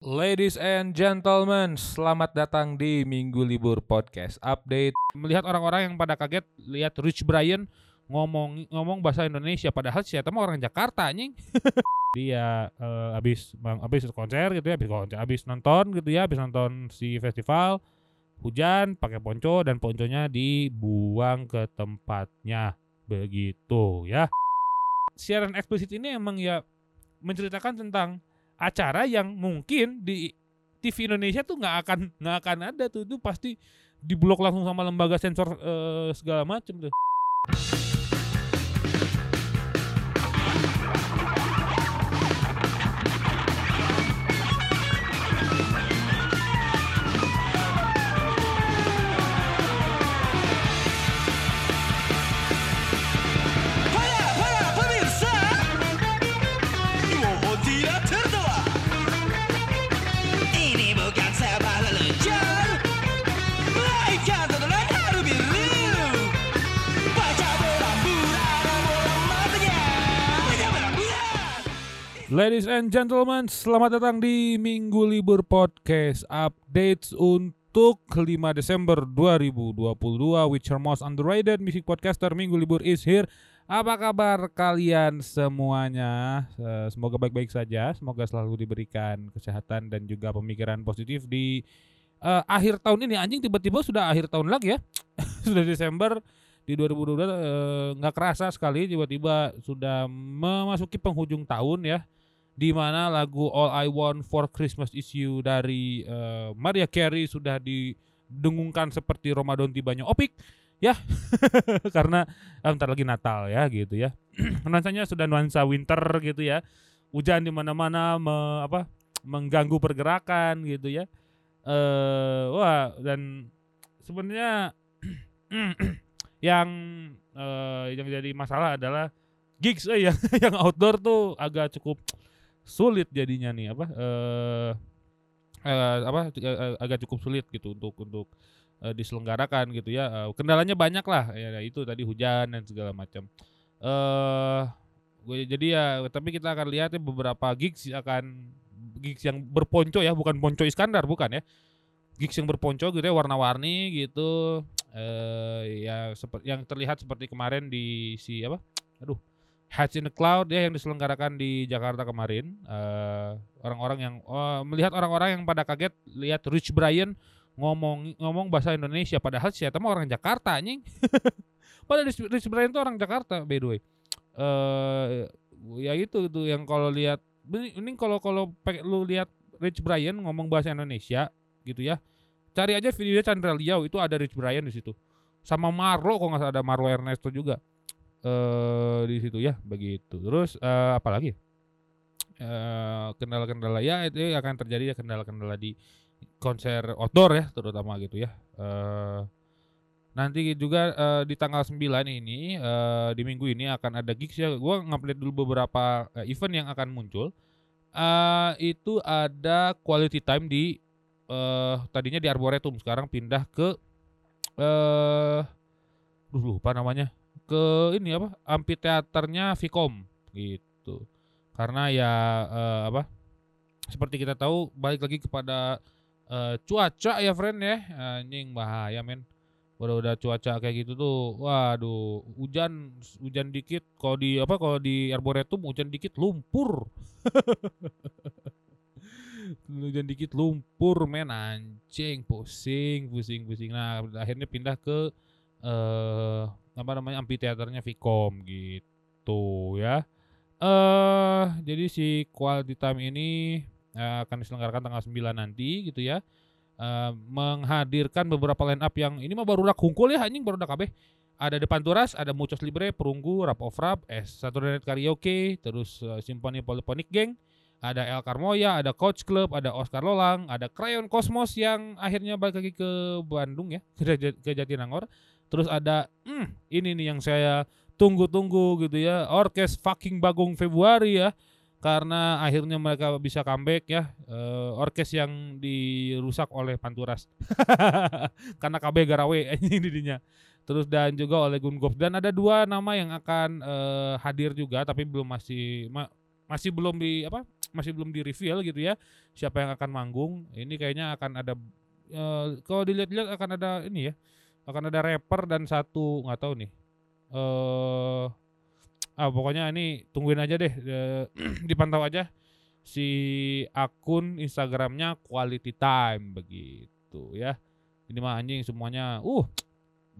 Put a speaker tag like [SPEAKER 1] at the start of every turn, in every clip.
[SPEAKER 1] Ladies and gentlemen, selamat datang di Minggu Libur Podcast Update. Melihat orang-orang yang pada kaget lihat Rich Brian ngomong ngomong bahasa Indonesia padahal siapa mah orang Jakarta anjing. Dia eh, habis bang habis konser gitu ya, habis konser, habis nonton gitu ya, habis nonton si festival hujan pakai ponco dan ponconya dibuang ke tempatnya begitu ya. Siaran eksplisit ini emang ya menceritakan tentang acara yang mungkin di TV Indonesia tuh nggak akan nggak akan ada tuh itu pasti diblok langsung sama lembaga sensor eh, segala macam tuh. Ladies and gentlemen, selamat datang di Minggu Libur Podcast Updates untuk 5 Desember 2022 Which are most underrated music podcaster Minggu Libur is here. Apa kabar kalian semuanya? Eh, Semoga baik-baik saja. Semoga selalu diberikan kesehatan dan juga pemikiran positif di eh, akhir tahun ini. Anjing tiba-tiba sudah akhir tahun lagi ya? Sudah Desember di 2022 eh, nggak kerasa sekali tiba-tiba sudah memasuki penghujung tahun ya di mana lagu All I Want for Christmas Is You dari eh, Maria Carey sudah didengungkan seperti Ramadan tibanya Opik ya. Karena eh, bentar lagi Natal ya gitu ya. Nuansanya sudah nuansa winter gitu ya. Hujan di mana-mana me- apa mengganggu pergerakan gitu ya. Eh wah dan sebenarnya yang eh, yang jadi masalah adalah gigs eh, yang yang outdoor tuh agak cukup sulit jadinya nih apa eh eh, apa eh, agak cukup sulit gitu untuk untuk eh, diselenggarakan gitu ya. Eh, kendalanya banyak lah ya itu tadi hujan dan segala macam. Eh gue jadi ya tapi kita akan lihat ya beberapa gigs akan gigs yang berponco ya bukan ponco Iskandar bukan ya. Gigs yang berponco gitu ya warna-warni gitu. Eh ya seperti yang terlihat seperti kemarin di si apa aduh Hats in the Cloud ya yang diselenggarakan di Jakarta kemarin. Eh orang-orang yang oh, melihat orang-orang yang pada kaget lihat Rich Brian ngomong ngomong bahasa Indonesia padahal siapa mah orang Jakarta anjing. Padahal Rich, Rich Brian itu orang Jakarta by the way. Eh ya itu itu yang kalau lihat ini, kalau kalau lu lihat Rich Brian ngomong bahasa Indonesia gitu ya cari aja video Chandra Liao itu ada Rich Brian di situ. Sama Marlo kok nggak ada Marlo Ernesto juga eh di situ ya begitu. Terus eh apa lagi? Eh kendala-kendala ya itu akan terjadi ya kendala-kendala di konser outdoor ya terutama gitu ya. Eh nanti juga eh, di tanggal 9 ini eh, di minggu ini akan ada gigs ya. Gua ngupdate dulu beberapa eh, event yang akan muncul. Eh itu ada quality time di eh tadinya di Arboretum sekarang pindah ke eh duh lupa namanya ke ini apa amphitheaternya Vicom gitu. Karena ya eh, apa seperti kita tahu balik lagi kepada eh, cuaca ya friend ya. Anjing bahaya men. Udah udah cuaca kayak gitu tuh waduh hujan hujan dikit. Kalau di apa kalau di arboretum hujan dikit lumpur. Hujan dikit lumpur men. Anjing pusing pusing pusing. Nah akhirnya pindah ke eh apa namanya amphitheaternya Vicom gitu ya. Eh jadi si quality time ini eh, akan diselenggarakan tanggal 9 nanti gitu ya. Eh, menghadirkan beberapa line up yang ini mah baru dak hungkul ya anjing baru dak kabeh. Ada Depan Turas, ada Muchos Libre, Perunggu, Rap of Rap, S Saturday Night Karaoke, terus eh, Symphony Polyphonic Gang, ada El Carmoya, ada Coach Club, ada Oscar Lolang, ada Crayon Cosmos yang akhirnya balik lagi ke Bandung ya, ke Jatinangor. Terus ada hmm, ini nih yang saya tunggu-tunggu gitu ya, Orkes fucking Bagong Februari ya. Karena akhirnya mereka bisa comeback ya, eh, orkes yang dirusak oleh Panturas. Karena KB Garawe ini didinya. Terus dan juga oleh Gun Gops dan ada dua nama yang akan eh, hadir juga tapi belum masih ma- masih belum di apa masih belum di reveal gitu ya siapa yang akan manggung. Ini kayaknya akan ada eh, kalau dilihat-lihat akan ada ini ya. Akan ada rapper dan satu nggak tahu nih. Eh ah pokoknya ini tungguin aja deh eh, dipantau aja si akun Instagramnya Quality Time begitu ya. Ini mah anjing semuanya uh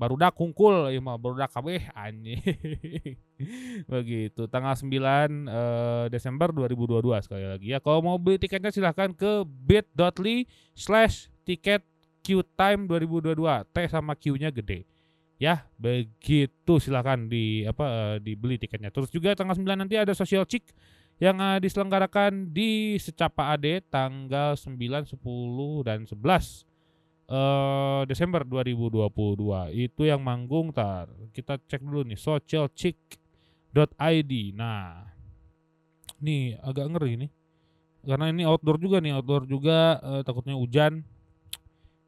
[SPEAKER 1] baru dak kungkul ieu mah baru dak kabeh anjing. begitu. Tanggal 9 eh, Desember 2022 sekali lagi ya. Kalau mau beli tiketnya silahkan ke bit.ly slash tiket Qtime 2022. T sama Q-nya gede. Ya, begitu silahkan di apa eh, dibeli tiketnya. Terus juga tanggal 9 nanti ada social chick yang eh, diselenggarakan di Secapa AD tanggal 9, 10 dan 11 eh Desember 2022. Itu yang manggung tar. Kita cek dulu nih socialchick.id. Nah, nih agak ngeri nih. Karena ini outdoor juga nih, outdoor juga eh, takutnya hujan.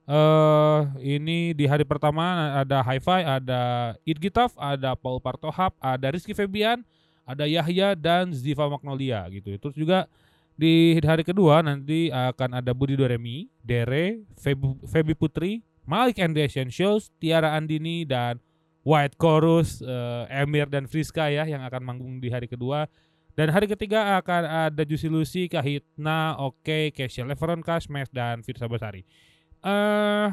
[SPEAKER 1] Eh ini di hari pertama ada Hi-Fi, ada Id Gitaf, ada Paul Partohap, ada Rizky Febian, ada Yahya dan Ziva Magnolia gitu. Terus juga di hari kedua nanti akan ada Budi Doremi, Dere, Febu- Febi Putri, Malik and the Essentials, Tiara Andini dan White Chorus, eh, Emir dan Friska ya yang akan manggung di hari kedua. Dan hari ketiga akan ada Juicy Lucy, Kahitna, Oke, Kesha Leveron, dan Firsa Basari. Eh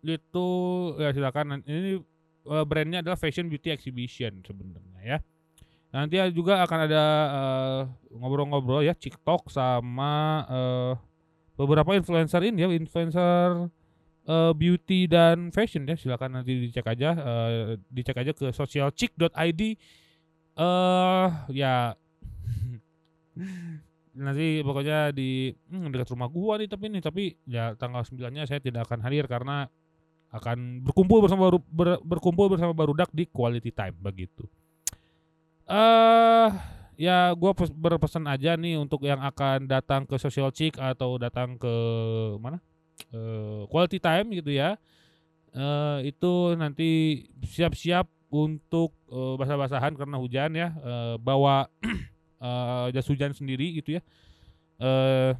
[SPEAKER 1] itu ya silakan ini eh, brandnya adalah Fashion Beauty Exhibition sebenarnya ya. Nanti juga akan ada eh, ngobrol-ngobrol ya TikTok sama eh, beberapa influencer ini ya, influencer eh, beauty dan fashion ya. Silakan nanti dicek aja eh, dicek aja ke socialchick.id eh ya nanti pokoknya di hmm, dekat rumah gua nih tapi nih tapi ya tanggal 9-nya saya tidak akan hadir karena akan berkumpul bersama baru ber- berkumpul bersama barudak di quality time begitu. Eh ya gua pes- berpesan aja nih untuk yang akan datang ke social chick atau datang ke mana? Eh quality time gitu ya. Eh itu nanti siap-siap untuk eh, basah-basahan karena hujan ya. Eh, bawa eh, jas hujan sendiri gitu ya. Eh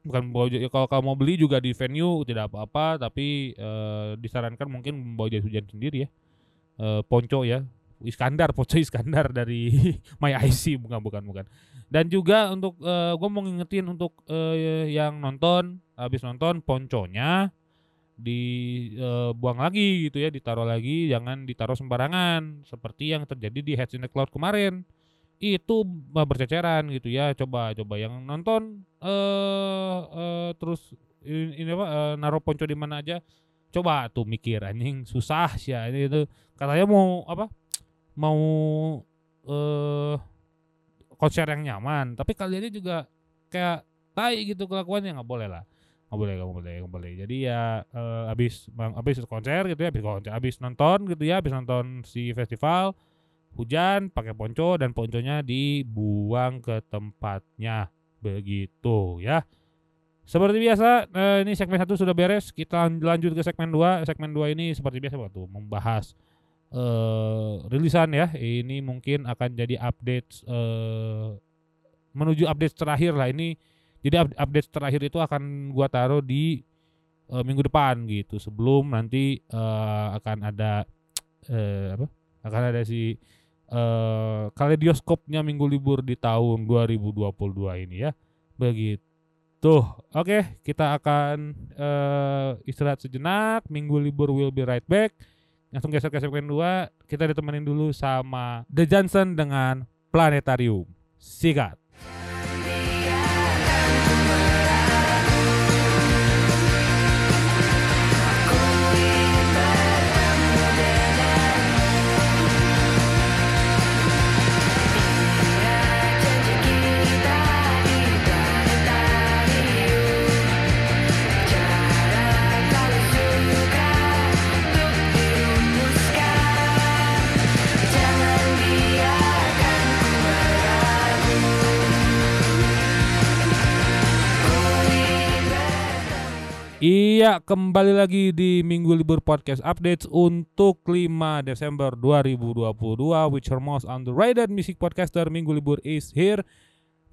[SPEAKER 1] bukan bawa ya kalau kamu mau beli juga di venue tidak apa-apa tapi eh, disarankan mungkin membawa jas hujan sendiri ya. Eh, ponco ya Iskandar ponco Iskandar dari My IC bukan bukan bukan. Dan juga untuk eh, gue mau ngingetin untuk eh, yang nonton habis nonton ponconya dibuang lagi gitu ya ditaruh lagi jangan ditaruh sembarangan seperti yang terjadi di Heads in the Cloud kemarin itu berceceran gitu ya. Coba coba yang nonton eh eh, terus ini, ini apa eh, naruh ponco di mana aja. Coba tuh mikir anjing susah sih ya ini itu katanya mau apa mau eh konser yang nyaman tapi kalian juga kayak tai gitu kelakuannya. Nggak boleh lah nggak boleh nggak boleh nggak boleh. Jadi ya eh, habis bang habis konser gitu ya habis konser habis nonton gitu ya habis nonton si festival hujan pakai ponco dan ponconya dibuang ke tempatnya. Begitu ya. Seperti biasa eh, ini segmen satu sudah beres. Kita lanjut ke segmen 2 segmen 2 ini seperti biasa waktu membahas eh rilisan ya. Ini mungkin akan jadi update eh menuju update terakhir lah. Ini jadi up- update terakhir itu akan gua taruh di eh, minggu depan gitu. Sebelum nanti eh, akan ada eh, apa? Akan ada si eh kaleidoskopnya minggu libur di tahun 2022 ini ya. Begitu. Oke kita akan eh, istirahat sejenak. Minggu libur will be right back. Langsung geser ke segmen 2 kita ditemenin dulu sama The Johnson dengan Planetarium. Sikat Iya, kembali lagi di Minggu Libur Podcast Updates untuk 5 Desember 2022 Which are most underrated music podcaster Minggu Libur is here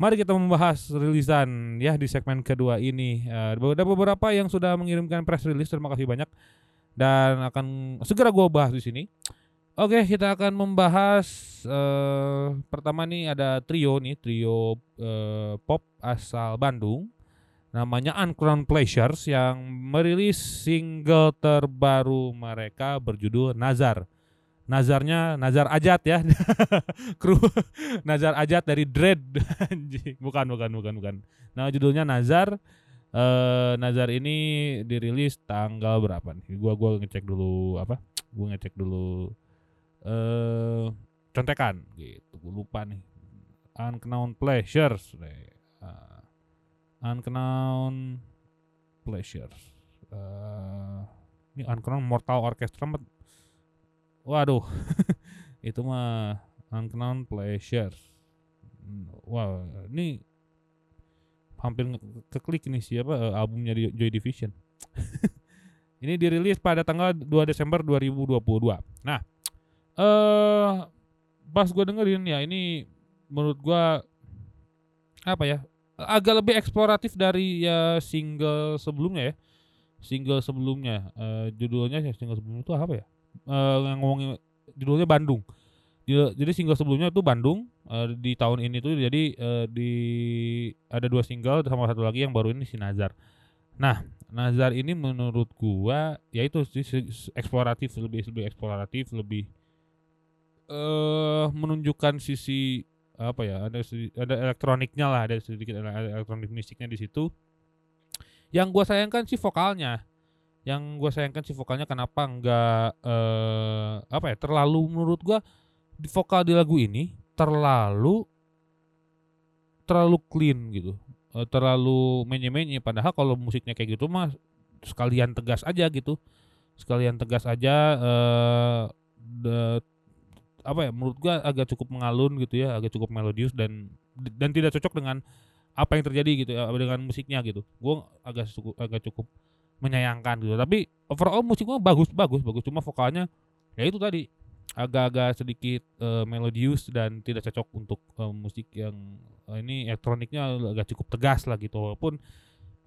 [SPEAKER 1] Mari kita membahas rilisan ya di segmen kedua ini. Eh, ada beberapa yang sudah mengirimkan press release, terima kasih banyak dan akan segera gua bahas di sini. Oke, kita akan membahas eh, pertama nih ada trio nih, trio eh, pop asal Bandung namanya Uncrowned Pleasures yang merilis single terbaru mereka berjudul Nazar. Nazarnya Nazar Ajat ya. Kru Nazar Ajat dari Dread. Bukan bukan bukan bukan. Nah, judulnya Nazar. Eh Nazar ini dirilis tanggal berapa nih? Gua gua ngecek dulu apa? Gua ngecek dulu eh contekan gitu. Gua lupa nih. Unknown Pleasures. nih. Unknown Pleasures. Eh ini Unknown Mortal Orchestra Waduh. itu mah Unknown Pleasures. Hmm, Wah, ini hampir keklik nih siapa eh, albumnya di Joy Division. ini dirilis pada tanggal 2 Desember 2022. Nah, eh pas gua dengerin ya ini menurut gua apa ya? Agak lebih eksploratif dari ya single sebelumnya ya. Single sebelumnya eh judulnya ya single sebelumnya itu apa ya? Eh yang ngomongin judulnya Bandung. Jadi single sebelumnya itu Bandung eh, di tahun ini tuh jadi eh, di ada dua single sama satu lagi yang baru ini si Nazar. Nah, Nazar ini menurut gua ya itu sih eksploratif lebih lebih eksploratif lebih eh menunjukkan sisi apa ya ada ada elektroniknya lah ada sedikit ele- elektronik musiknya di situ. Yang gua sayangkan sih vokalnya. Yang gua sayangkan sih vokalnya kenapa enggak eh apa ya terlalu menurut gua di vokal di lagu ini terlalu terlalu clean gitu. Eh, terlalu menye-menye padahal kalau musiknya kayak gitu mah sekalian tegas aja gitu. Sekalian tegas aja eh apa ya menurut gua agak cukup mengalun gitu ya, agak cukup melodius dan dan tidak cocok dengan apa yang terjadi gitu ya dengan musiknya gitu. Gua agak cukup agak cukup menyayangkan gitu. Tapi overall musiknya bagus bagus bagus cuma vokalnya ya itu tadi agak-agak sedikit eh, melodius dan tidak cocok untuk eh, musik yang eh, ini elektroniknya agak cukup tegas lah gitu walaupun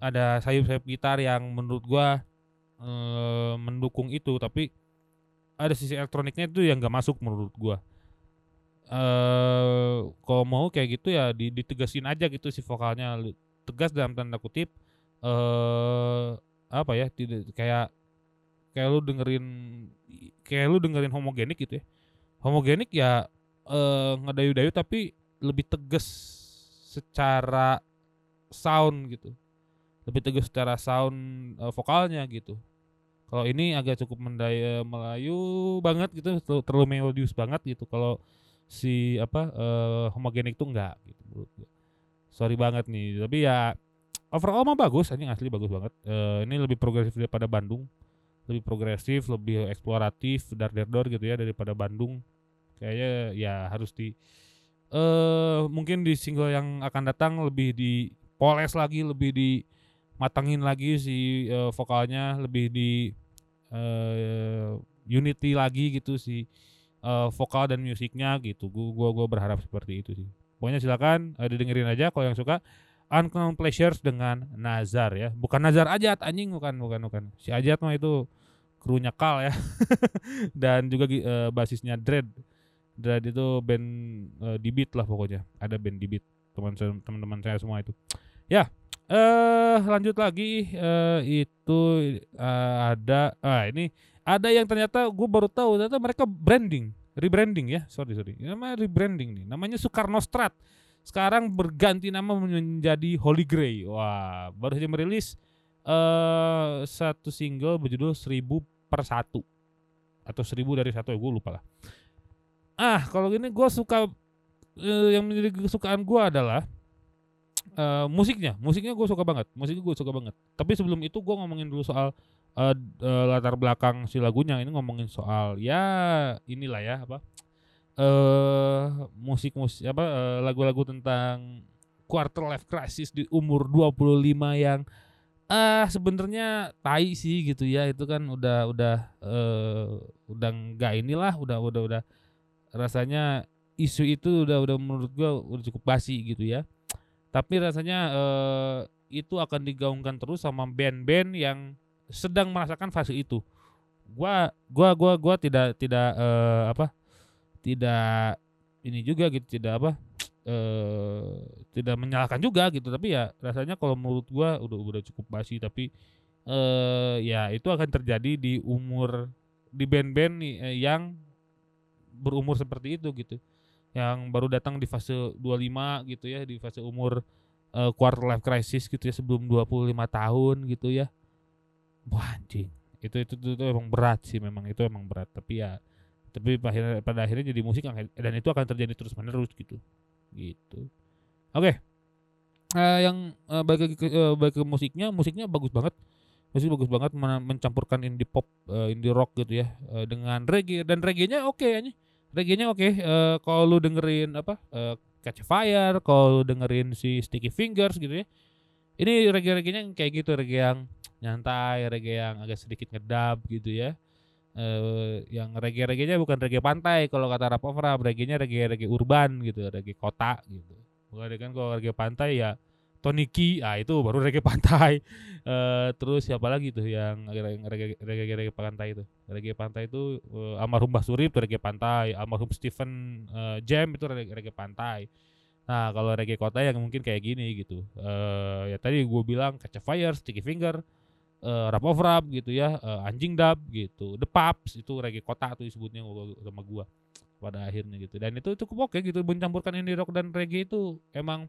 [SPEAKER 1] ada sayup-sayup gitar yang menurut gua eh, mendukung itu tapi ada sisi elektroniknya itu yang gak masuk menurut gua. Eh kalau mau kayak gitu ya di- ditegasin aja gitu si vokalnya. Tegas dalam tanda kutip eh apa ya tidak kayak kayak lu dengerin kayak lu dengerin homogenik gitu ya. Homogenik ya eh ngedayu-dayu tapi lebih tegas secara sound gitu. Lebih tegas secara sound eh, vokalnya gitu kalau ini agak cukup mendaya Melayu banget gitu terlalu, melodius banget gitu. Kalau si apa eh, homogenik tuh enggak gitu sorry banget nih tapi ya overall mah bagus anjing asli bagus banget. Eh, ini lebih progresif daripada Bandung. Lebih progresif lebih eksploratif dar dar dor gitu ya daripada Bandung. Kayaknya ya harus di eh mungkin di single yang akan datang lebih dipoles lagi lebih dimatangin lagi si eh, vokalnya lebih di eh unity lagi gitu si eh, vokal dan musiknya gitu. Gua gua gua berharap seperti itu sih. Pokoknya silakan eh, didengerin aja kalau yang suka. Unknown Pleasures dengan Nazar ya. Bukan Nazar Ajat anjing bukan bukan bukan. Si Ajat mah itu krunya Kal ya. Dan juga eh, basisnya Dread. Dread itu band eh, di beat lah pokoknya. Ada band di beat teman teman-teman saya semua itu. Ya eh lanjut lagi. Eh itu eh, ada ah ini ada yang ternyata gue baru tahu ternyata mereka branding rebranding ya. Sorry sorry. Namanya rebranding nih namanya Soekarno Strat. Sekarang berganti nama menjadi Holy Grey wah baru saja merilis eh satu single berjudul seribu per satu. Atau seribu dari satu ya gue lupa lah. Ah kalau gini gue suka eh, yang menjadi kesukaan gue adalah eh, musiknya. Musiknya gue suka banget. Musiknya gue suka banget. Tapi sebelum itu gue ngomongin dulu soal d- eh, latar belakang si lagunya. Ini ngomongin soal ya inilah ya apa eh musik musik apa eh, lagu-lagu tentang quarter life crisis di umur 25 yang ah sebenarnya tai sih gitu ya. Itu kan udah udah eh udah enggak inilah udah udah udah rasanya isu itu udah udah menurut gua udah cukup basi gitu ya tapi rasanya eh, itu akan digaungkan terus sama band-band yang sedang merasakan fase itu. Gua gua gua gua tidak tidak eh, apa tidak ini juga gitu tidak apa eh tidak menyalahkan juga gitu. Tapi ya rasanya kalau menurut gua udah udah cukup basi. Tapi eh ya itu akan terjadi di umur di band-band yang berumur seperti itu gitu yang baru datang di fase 25 gitu ya di fase umur eh, quarter life crisis gitu ya sebelum 25 tahun gitu ya. Wah anjing. Itu itu, itu, itu emang berat sih memang itu emang berat. Tapi ya tapi pada pada akhirnya jadi musik dan itu akan terjadi terus menerus gitu. Gitu. Oke. Eh, yang eh, balik lagi ke, eh, balik ke musiknya musiknya bagus banget. Musik bagus banget men- mencampurkan indie pop eh, indie rock gitu ya eh, dengan reggae dan reggae-nya oke ini reggae-nya oke Eh, kalau lu dengerin apa eh, Catch Fire kalau dengerin si Sticky Fingers gitu ya ini reggae-reggae-nya kayak gitu reggae yang nyantai reggae yang agak sedikit ngedab gitu ya. Eh yang reggae-reggae-nya bukan reggae pantai kalau kata rap of rap reggae-nya reggae reggae urban gitu reggae kota gitu. Bukan kan kalau reggae pantai ya Toniki ah itu baru reggae pantai. Eh terus siapa lagi tuh yang reggae reggae reggae, pantai itu? Reggae pantai itu eh, almarhum Mbah Surip reggae pantai almarhum Stephen eh, Jam itu reggae, pantai. Nah kalau reggae kota yang mungkin kayak gini gitu eh ya tadi gue bilang Catch a Fire Sticky Finger eh rap of rap gitu ya eh, anjing dub gitu the Pups itu reggae kota tuh disebutnya sama gua pada akhirnya gitu. Dan itu cukup oke gitu mencampurkan indie rock dan reggae itu emang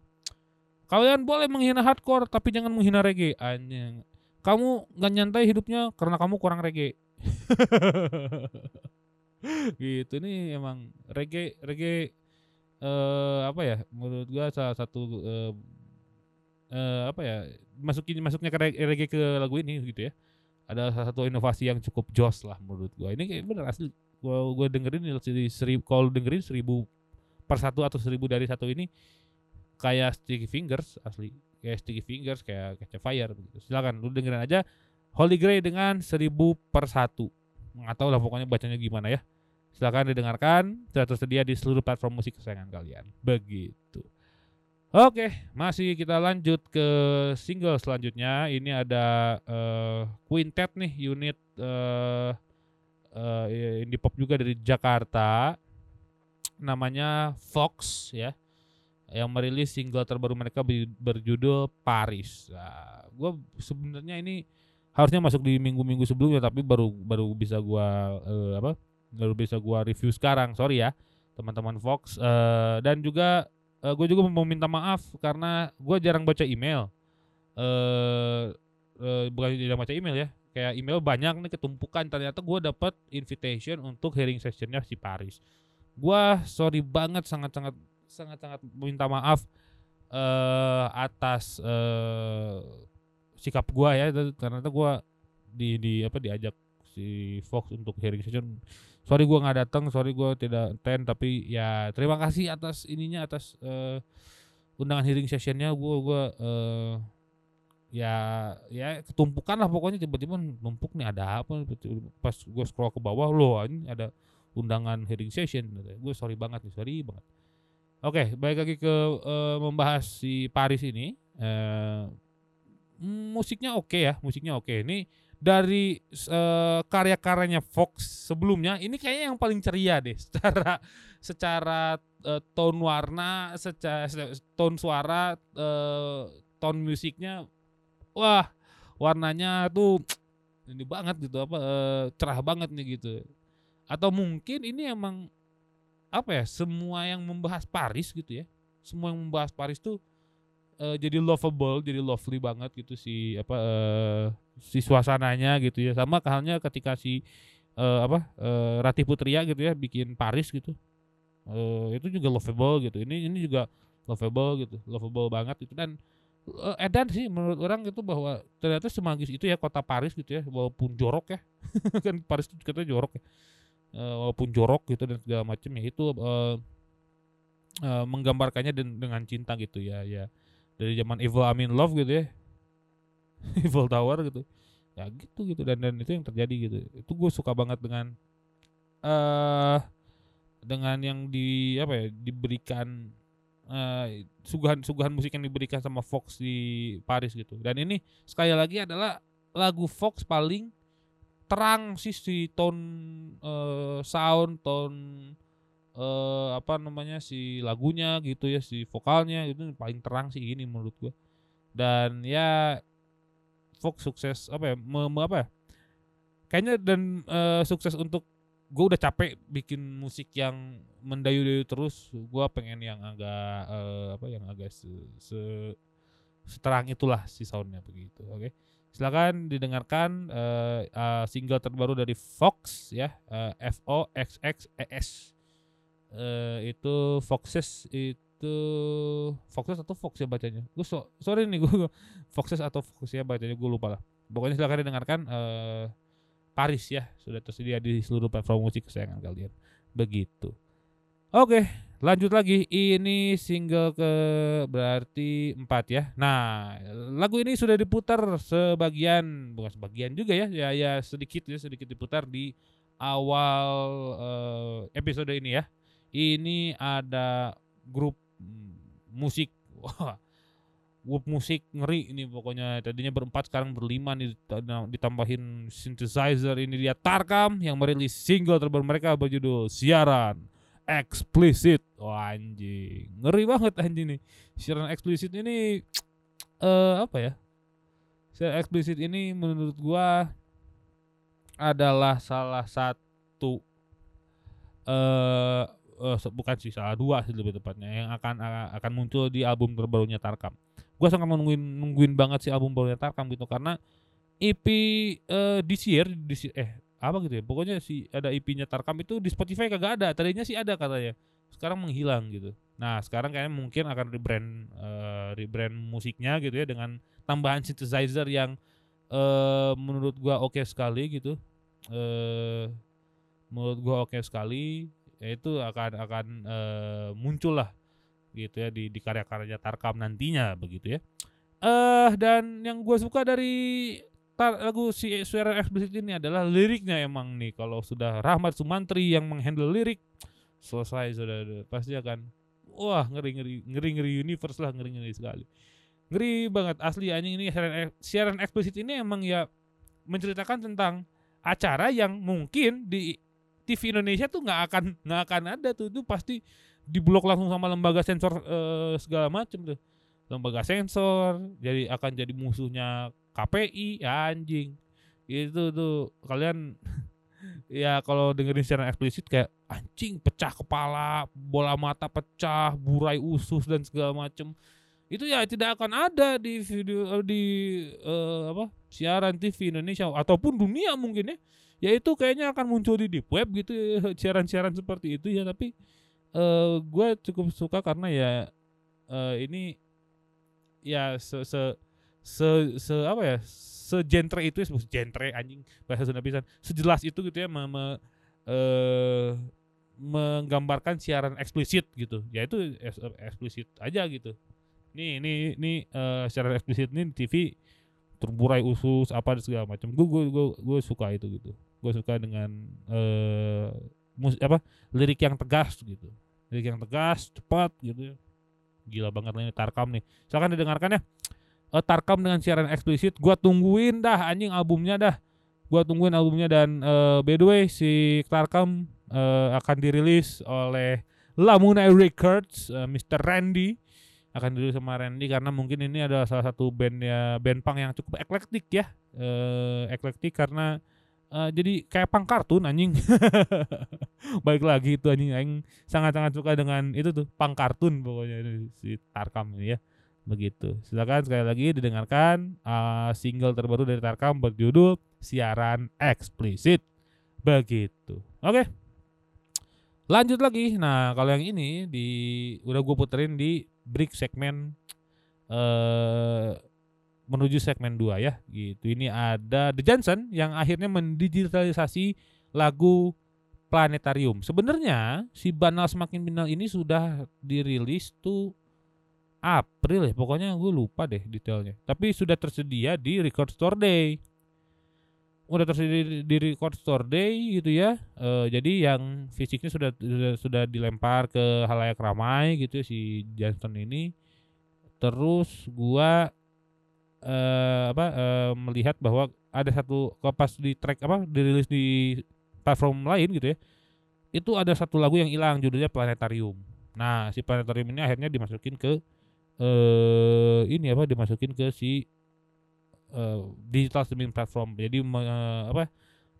[SPEAKER 1] kalian boleh menghina hardcore tapi jangan menghina reggae. Anjing. Kamu nggak nyantai hidupnya karena kamu kurang reggae. Gitu ini emang reggae reggae eh apa ya? Menurut gua salah satu eh, eh, apa ya? Masukin masuknya ke reg- reggae ke lagu ini gitu ya. Ada salah satu inovasi yang cukup jos lah menurut gua. Ini kayak bener asli. Gua gua dengerin di seribu kalau dengerin seribu per satu atau seribu dari satu ini kayak Sticky Fingers asli kayak Sticky Fingers kayak Catch Fire begitu silakan lu dengerin aja Holy Grail dengan seribu per satu nggak tahu lah pokoknya bacanya gimana ya silakan didengarkan sudah tersedia di seluruh platform musik kesayangan kalian begitu Oke, masih kita lanjut ke single selanjutnya. Ini ada eh, Quintet nih, unit eh eh, indie pop juga dari Jakarta. Namanya Fox ya. Yang merilis single terbaru mereka ber- berjudul Paris. Nah, gue sebenarnya ini harusnya masuk di minggu-minggu sebelumnya tapi baru baru bisa gua eh, apa? Baru bisa gua review sekarang. Sorry ya, teman-teman Fox. Eh, dan juga gue juga mau minta maaf karena gue jarang baca email. Eh eh, bukan jarang baca email ya, kayak email banyak nih ketumpukan. Ternyata gue dapat invitation untuk hearing sessionnya si Paris. Gue sorry banget, sangat-sangat sangat-sangat minta maaf eh atas eh sikap gue ya. Ternyata gue di di apa diajak si Fox untuk hearing session. Sorry gua nggak datang sorry gua tidak attend tapi ya terima kasih atas ininya atas eh, undangan hearing sessionnya. Gua gua eh, ya ya ketumpukan lah pokoknya tiba-tiba numpuk nih ada apa? Pas gua scroll ke bawah loh ini ada undangan hearing session. Gue sorry banget nih sorry banget oke balik lagi ke eh, membahas si Paris ini eh, musiknya oke ya musiknya oke ini dari eh, karya-karyanya Fox sebelumnya ini kayaknya yang paling ceria deh secara secara eh, tone warna, secara tone suara, eh, tone musiknya wah warnanya tuh ini banget gitu apa eh, cerah banget nih gitu. Atau mungkin ini emang apa ya semua yang membahas Paris gitu ya. Semua yang membahas Paris tuh eh, jadi lovable, jadi lovely banget gitu si apa eh, si suasananya gitu ya. Sama halnya ketika si eh, apa eh, Ratih Putria gitu ya bikin Paris gitu. Eh, itu juga lovable gitu. Ini ini juga lovable gitu lovable banget itu dan eh, edan sih menurut orang itu bahwa ternyata semagis itu ya kota Paris gitu ya walaupun jorok ya. Kan Paris itu katanya jorok ya Eh, walaupun jorok gitu dan segala macam ya itu eh, eh, menggambarkannya den- dengan cinta gitu ya ya. Dari zaman Evil I'm in Love gitu ya. Evil Tower gitu. Ya gitu gitu dan dan itu yang terjadi gitu. Itu gue suka banget dengan eh dengan yang di apa ya diberikan eh, suguhan-suguhan musik yang diberikan sama Fox di Paris gitu. Dan ini sekali lagi adalah lagu Fox paling terang sih si tone eh, sound, tone eh apa namanya si lagunya gitu ya, si vokalnya itu paling terang sih ini menurut gua. Dan ya Fox sukses apa ya? Me, me- apa ya? Kayaknya dan eh, sukses untuk gue udah capek bikin musik yang mendayu-dayu terus. Gua pengen yang agak eh, apa yang agak se, se- seterang itulah si soundnya begitu. Oke. Silakan didengarkan eh, eh, single terbaru dari Fox ya, eh, F O X X E S. Eh, itu Foxes itu Foxes atau Fox ya bacanya. Gue so, sorry nih gue Foxes atau Fox ya bacanya gue lupa lah. Pokoknya silakan didengarkan eh, Paris ya sudah tersedia di seluruh platform musik kesayangan kalian. Begitu. Oke, lanjut lagi. Ini single ke berarti empat ya. Nah, lagu ini sudah diputar sebagian, bukan sebagian juga ya, ya ya sedikit ya sedikit diputar di awal eh, episode ini ya. Ini ada grup musik. Grup musik ngeri ini pokoknya tadinya berempat sekarang berlima nih dita- ditambahin synthesizer ini dia Tarkam yang merilis single terbaru mereka berjudul Siaran Explicit Wah anjing. Ngeri banget anjing nih. Siaran eksplisit ini eh apa ya? Siaran eksplisit ini menurut gua adalah salah satu eh eh, se- bukan sih salah dua sih lebih tepatnya yang akan akan muncul di album terbarunya Tarkam. Gue sangat nungguin nungguin banget sih album barunya Tarkam gitu karena EP eh this year this eh apa gitu ya? Pokoknya si ada EP-nya Tarkam itu di Spotify kagak ada. Tadinya sih ada katanya. Sekarang menghilang gitu. Nah sekarang kayaknya mungkin akan rebrand eh, rebrand musiknya gitu ya dengan tambahan synthesizer yang eh menurut gua oke sekali gitu. Eh menurut gua oke sekali ya itu akan akan eh, muncul lah gitu ya di di karya-karyanya Tarkam nantinya begitu ya. Eh dan yang gue suka dari tar- lagu si suara eksplisit ini adalah liriknya emang nih. Kalau sudah Rahmat Sumantri yang menghandle lirik selesai sudah pasti akan wah ngeri ngeri ngeri ngeri universe lah ngeri ngeri sekali. Ngeri banget asli anjing ini siaran, siaran eksplisit ini emang ya menceritakan tentang acara yang mungkin di TV Indonesia tuh nggak akan nggak akan ada tuh. Itu pasti diblok langsung sama lembaga sensor eh, segala macem tuh. Lembaga sensor jadi akan jadi musuhnya KPI ya anjing. Itu tuh kalian ya kalau dengerin secara eksplisit kayak anjing pecah kepala bola mata pecah burai usus dan segala macem. Itu ya tidak akan ada di video eh, di eh, apa siaran TV Indonesia ataupun dunia mungkin ya. Ya itu kayaknya akan muncul di deep web gitu siaran-siaran seperti itu ya. Tapi eh gue cukup suka karena ya eh, ini ya se se se, se- apa ya? Segentre itu ya genre anjing bahasa Sunda pisan. Sejelas itu gitu ya me, me- eh, menggambarkan siaran eksplisit gitu. Ya itu eksplisit aja gitu. Nih ini ini eh, siaran eksplisit di TV terburai usus apa segala macam. Gue gue gue gue suka itu gitu. Gue suka dengan eh mus apa lirik yang tegas gitu. Lirik yang tegas cepat gitu ya. gila banget ini Tarkam nih. Silakan didengarkan ya Eh, Tarkam dengan siaran eksplisit gua tungguin dah anjing albumnya dah. Gua tungguin albumnya dan eh, by the way si Tarkam eh, akan dirilis oleh Lamuna Records eh, Mr. Randy. Akan dirilis sama Randy karena mungkin ini adalah salah satu band ya band punk yang cukup eklektik ya. Eh eklektik karena eh, jadi kayak punk kartun anjing. Baik lagi itu anjing aing sangat-sangat suka dengan itu tuh punk kartun pokoknya si Tarkam ini ya begitu. Silakan sekali lagi didengarkan eh, single terbaru dari Tarkam berjudul siaran eksplisit. Begitu. Oke. Lanjut lagi. Nah kalau yang ini di udah gue puterin di break segmen eh menuju segmen 2 ya. Gitu. Ini ada The Johnson yang akhirnya mendigitalisasi lagu Planetarium. Sebenarnya si Banal Semakin Binal ini sudah dirilis tuh April ya pokoknya gue lupa deh detailnya tapi sudah tersedia di Record Store Day udah tersedia di, record store day gitu ya. Eh, jadi yang fisiknya sudah sudah, sudah dilempar ke halayak ramai gitu ya, si Johnson ini. Terus gua eh apa eh, melihat bahwa ada satu pas di track apa dirilis di platform lain gitu ya. Itu ada satu lagu yang hilang judulnya Planetarium. Nah, si Planetarium ini akhirnya dimasukin ke eh ini apa dimasukin ke si eh, digital streaming platform. Jadi me- apa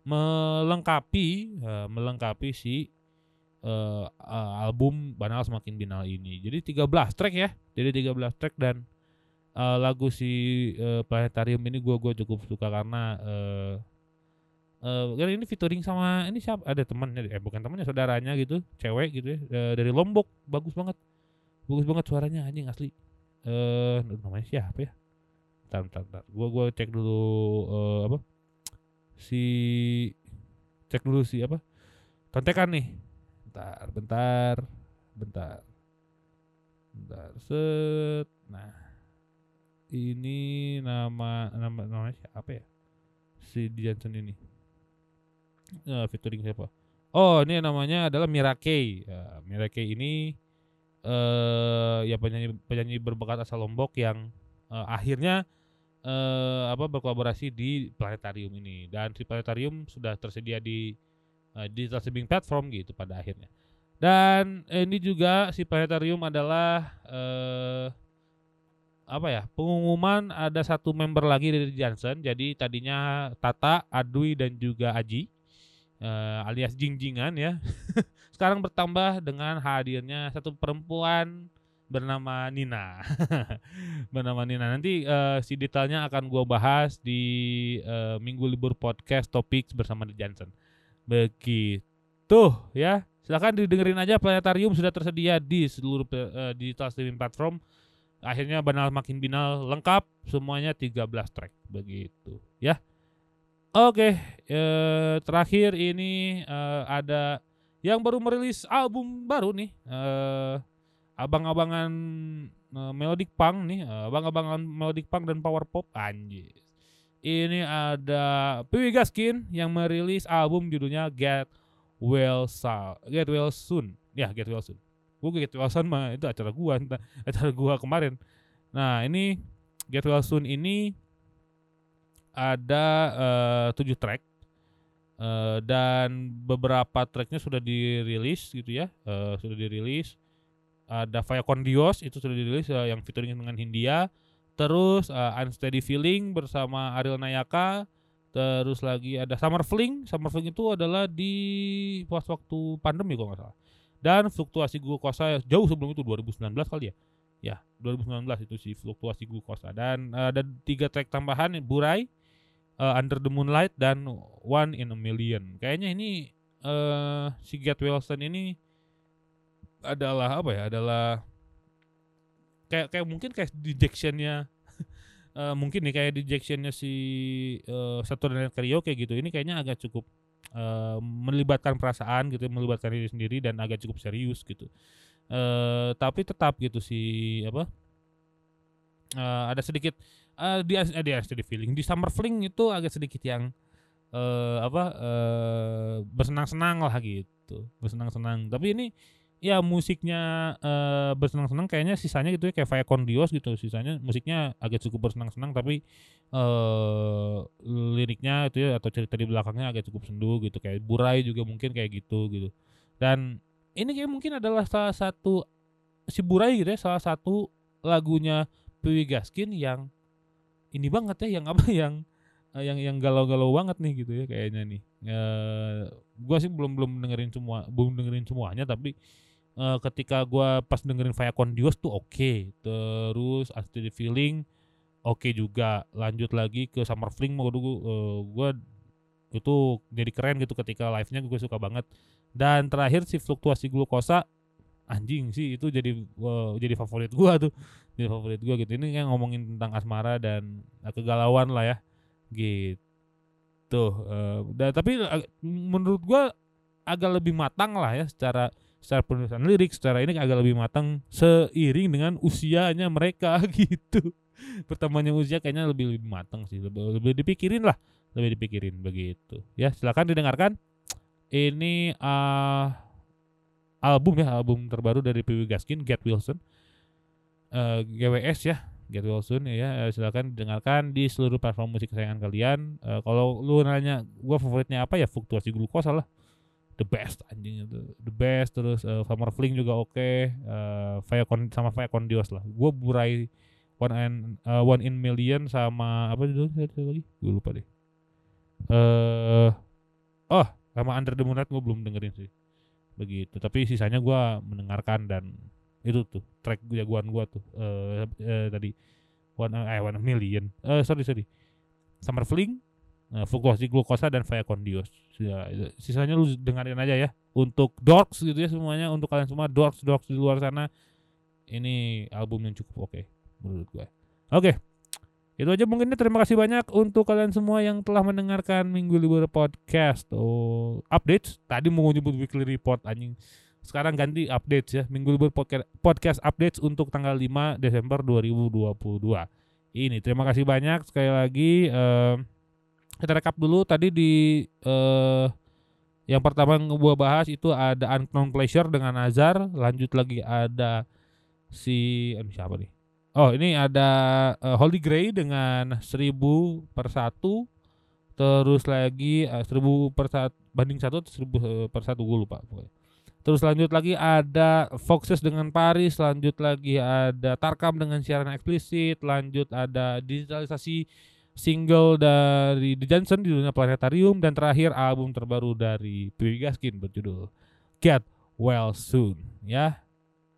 [SPEAKER 1] melengkapi eh, melengkapi si eh, eh, album Banal Semakin Binal ini. Jadi 13 track ya. Jadi 13 track dan eh, lagu si eh, Planetarium ini gua gua cukup suka karena eh eh karena ini featuring sama ini siapa ada temannya eh bukan temannya saudaranya gitu cewek gitu ya eh, dari Lombok bagus banget bagus banget suaranya anjing asli. Eh namanya siapa ya? Bentar bentar, bentar. gua gua cek dulu eh, apa? Si cek dulu si apa? Contekan nih. Bentar bentar bentar. Bentar set. Nah ini nama nama namanya siapa ya? Si Johnson ini. Eh, featuring siapa? Oh ini namanya adalah Mirake ya, Mirake ini eh ya penyanyi penyanyi berbakat asal Lombok yang eh, akhirnya eh apa berkolaborasi di planetarium ini. Dan si planetarium sudah tersedia di eh, digital streaming platform gitu pada akhirnya. Dan ini juga si planetarium adalah eh apa ya pengumuman ada satu member lagi dari Johnson jadi tadinya Tata, Adwi dan juga Aji eh, alias Jingjingan ya. Sekarang bertambah dengan hadirnya satu perempuan bernama Nina. Bernama Nina. Nanti eh, si detailnya akan gua bahas di eh, minggu libur podcast topik bersama The Johnson begitu ya. Silakan didengerin aja Planetarium sudah tersedia di seluruh eh, digital streaming platform. Akhirnya banal makin binal lengkap semuanya 13 track. Begitu ya oke eh, terakhir ini eh, ada yang baru merilis album baru nih eh, abang-abangan eh, melodic punk nih eh, abang-abangan melodic punk dan power pop anjir. Ini ada Piwi Gaskin yang merilis album judulnya Get Well Sa Get Well Soon. Ya Get Well Soon. Gue Get Well Soon mah itu acara gua acara gua kemarin. Nah ini Get Well Soon ini ada eh, tujuh track Eh, dan beberapa tracknya sudah dirilis gitu ya eh, sudah dirilis. Ada Faya Kondios itu sudah dirilis yang featuring dengan Hindia. Terus eh, Unsteady Feeling bersama Ariel Nayaka. Terus lagi ada Summer Fling. Summer Fling itu adalah di pas waktu pandemi kalau nggak salah. Dan fluktuasi glukosa jauh sebelum itu 2019 kali ya. Ya 2019 itu sih fluktuasi glukosa dan eh, ada tiga track tambahan Burai eh, Under the Moonlight dan One in a Million. Kayaknya ini eh si Get Wilson ini adalah apa ya? Adalah kayak kayak mungkin kayak dejectionnya eh, mungkin nih kayak dejectionnya si eh, Saturday Night Karaoke gitu. Ini kayaknya agak cukup eh, melibatkan perasaan gitu melibatkan diri sendiri dan agak cukup serius gitu. Eh tapi tetap gitu si apa eh, ada sedikit eh, di eh, di Feeling. Di Summer Fling itu agak sedikit yang eh apa eh bersenang-senang lah gitu. Bersenang-senang. Tapi ini ya musiknya eh bersenang-senang. Kayaknya sisanya gitu ya kayak Faya Kondios gitu. Sisanya musiknya agak cukup bersenang-senang tapi eh liriknya itu ya atau cerita di belakangnya agak cukup sendu gitu. Kayak Burai juga mungkin kayak gitu gitu. Dan ini kayak mungkin adalah salah satu si Burai gitu ya salah satu lagunya Piwi Gaskin yang ini banget ya yang apa yang eh, yang yang galau-galau banget nih gitu ya kayaknya nih. Eh gua sih belum belum dengerin semua, belum dengerin semuanya tapi eh, ketika gua pas dengerin Faya Kondios tuh oke. Terus Unsteady Feeling oke juga. Lanjut lagi ke Summer Fling mau dulu eh, gua itu jadi keren gitu ketika live-nya gue suka banget. Dan terakhir si fluktuasi glukosa anjing sih itu jadi eh, jadi favorit gua tuh. Jadi favorit gua gitu. Ini kan ngomongin tentang asmara dan eh, kegalauan lah ya gitu eh, dan tapi ag- menurut gua agak lebih matang lah ya secara secara penulisan lirik secara ini agak lebih matang seiring dengan usianya mereka gitu pertamanya usia kayaknya lebih lebih matang sih lebih, lebih dipikirin lah lebih dipikirin begitu ya silakan didengarkan ini eh album ya album terbaru dari PW Gaskin Get Wilson. Eh GWS ya Get Wilson ya eh, silakan didengarkan di seluruh platform musik kesayangan kalian. Eh, kalau lu nanya gua favoritnya apa ya fluktuasi glukosa lah. The best anjing itu. The best terus eh, Summer Fling juga oke Fire Con sama Fire Condios lah. Gua burai one in eh, one in million sama apa itu satu lagi? Gue lupa deh. Eh oh sama Under the Moonlight gue belum dengerin sih begitu. Tapi sisanya gua mendengarkan dan itu tuh track jagoan gua tuh eh eh, tadi. One eh one million. Eh sorry sorry. Summer Fling eh, Fluktuasi Glukosa dan Fire Condios. Ya, sisanya lu dengerin aja ya. Untuk dorks gitu ya semuanya untuk kalian semua dorks dorks di luar sana ini album yang cukup oke menurut gue oke itu aja mungkin terima kasih banyak untuk kalian semua yang telah mendengarkan Minggu Libur Podcast. Oh updates? Tadi mau nyebut weekly report anjing. Sekarang ganti updates ya. Minggu Libur Podca- Podcast updates untuk tanggal 5 Desember 2022 ini terima kasih banyak sekali lagi. Em, kita rekap dulu. Tadi di eh yang pertama yang gua bahas itu ada Unknown Pleasure dengan Azar lanjut lagi ada si eh, siapa nih oh ini ada eh, Holy Grail dengan 1000 per satu. Terus lagi eh, 1000 per satu banding satu atau 1000 eh, per satu? Gue lupa terus lanjut lagi ada Foxes dengan Paris lanjut lagi ada Tarkam dengan siaran eksplisit lanjut ada digitalisasi single dari The Johnson di dunia planetarium dan terakhir album terbaru dari PW Gaskin berjudul Get Well Soon ya.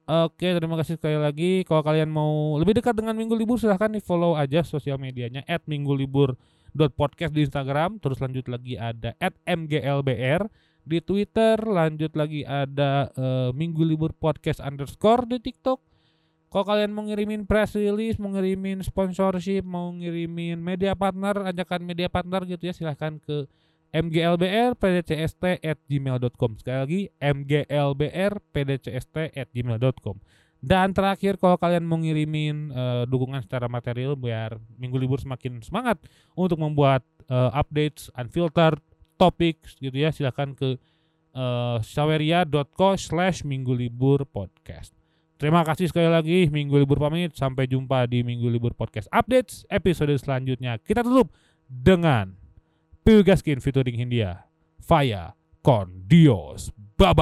[SPEAKER 1] Oke, terima kasih sekali lagi. Kalau kalian mau lebih dekat dengan Minggu Libur silahkan di follow aja sosial medianya @minggulibur.podcast di Instagram. Terus lanjut lagi ada @mglbr di Twitter. Lanjut lagi ada eh, Minggu Libur Podcast underscore di TikTok. Kalau kalian mau ngirimin press release, mau ngirimin sponsorship, mau ngirimin media partner, ajakan media partner gitu ya silahkan ke mglbr pdcst at gmail.com sekali lagi mglbr pdcst at gmail.com dan terakhir kalau kalian mau ngirimin eh, dukungan secara material biar minggu libur semakin semangat untuk membuat eh, updates unfiltered topics gitu ya silahkan ke eh, saweria.co slash minggu libur podcast. Terima kasih sekali lagi Minggu Libur pamit. Sampai jumpa di Minggu Libur Podcast Updates Episode selanjutnya. Kita tutup dengan Piu Gaskin featuring Hindia Faya Con Dios. Bye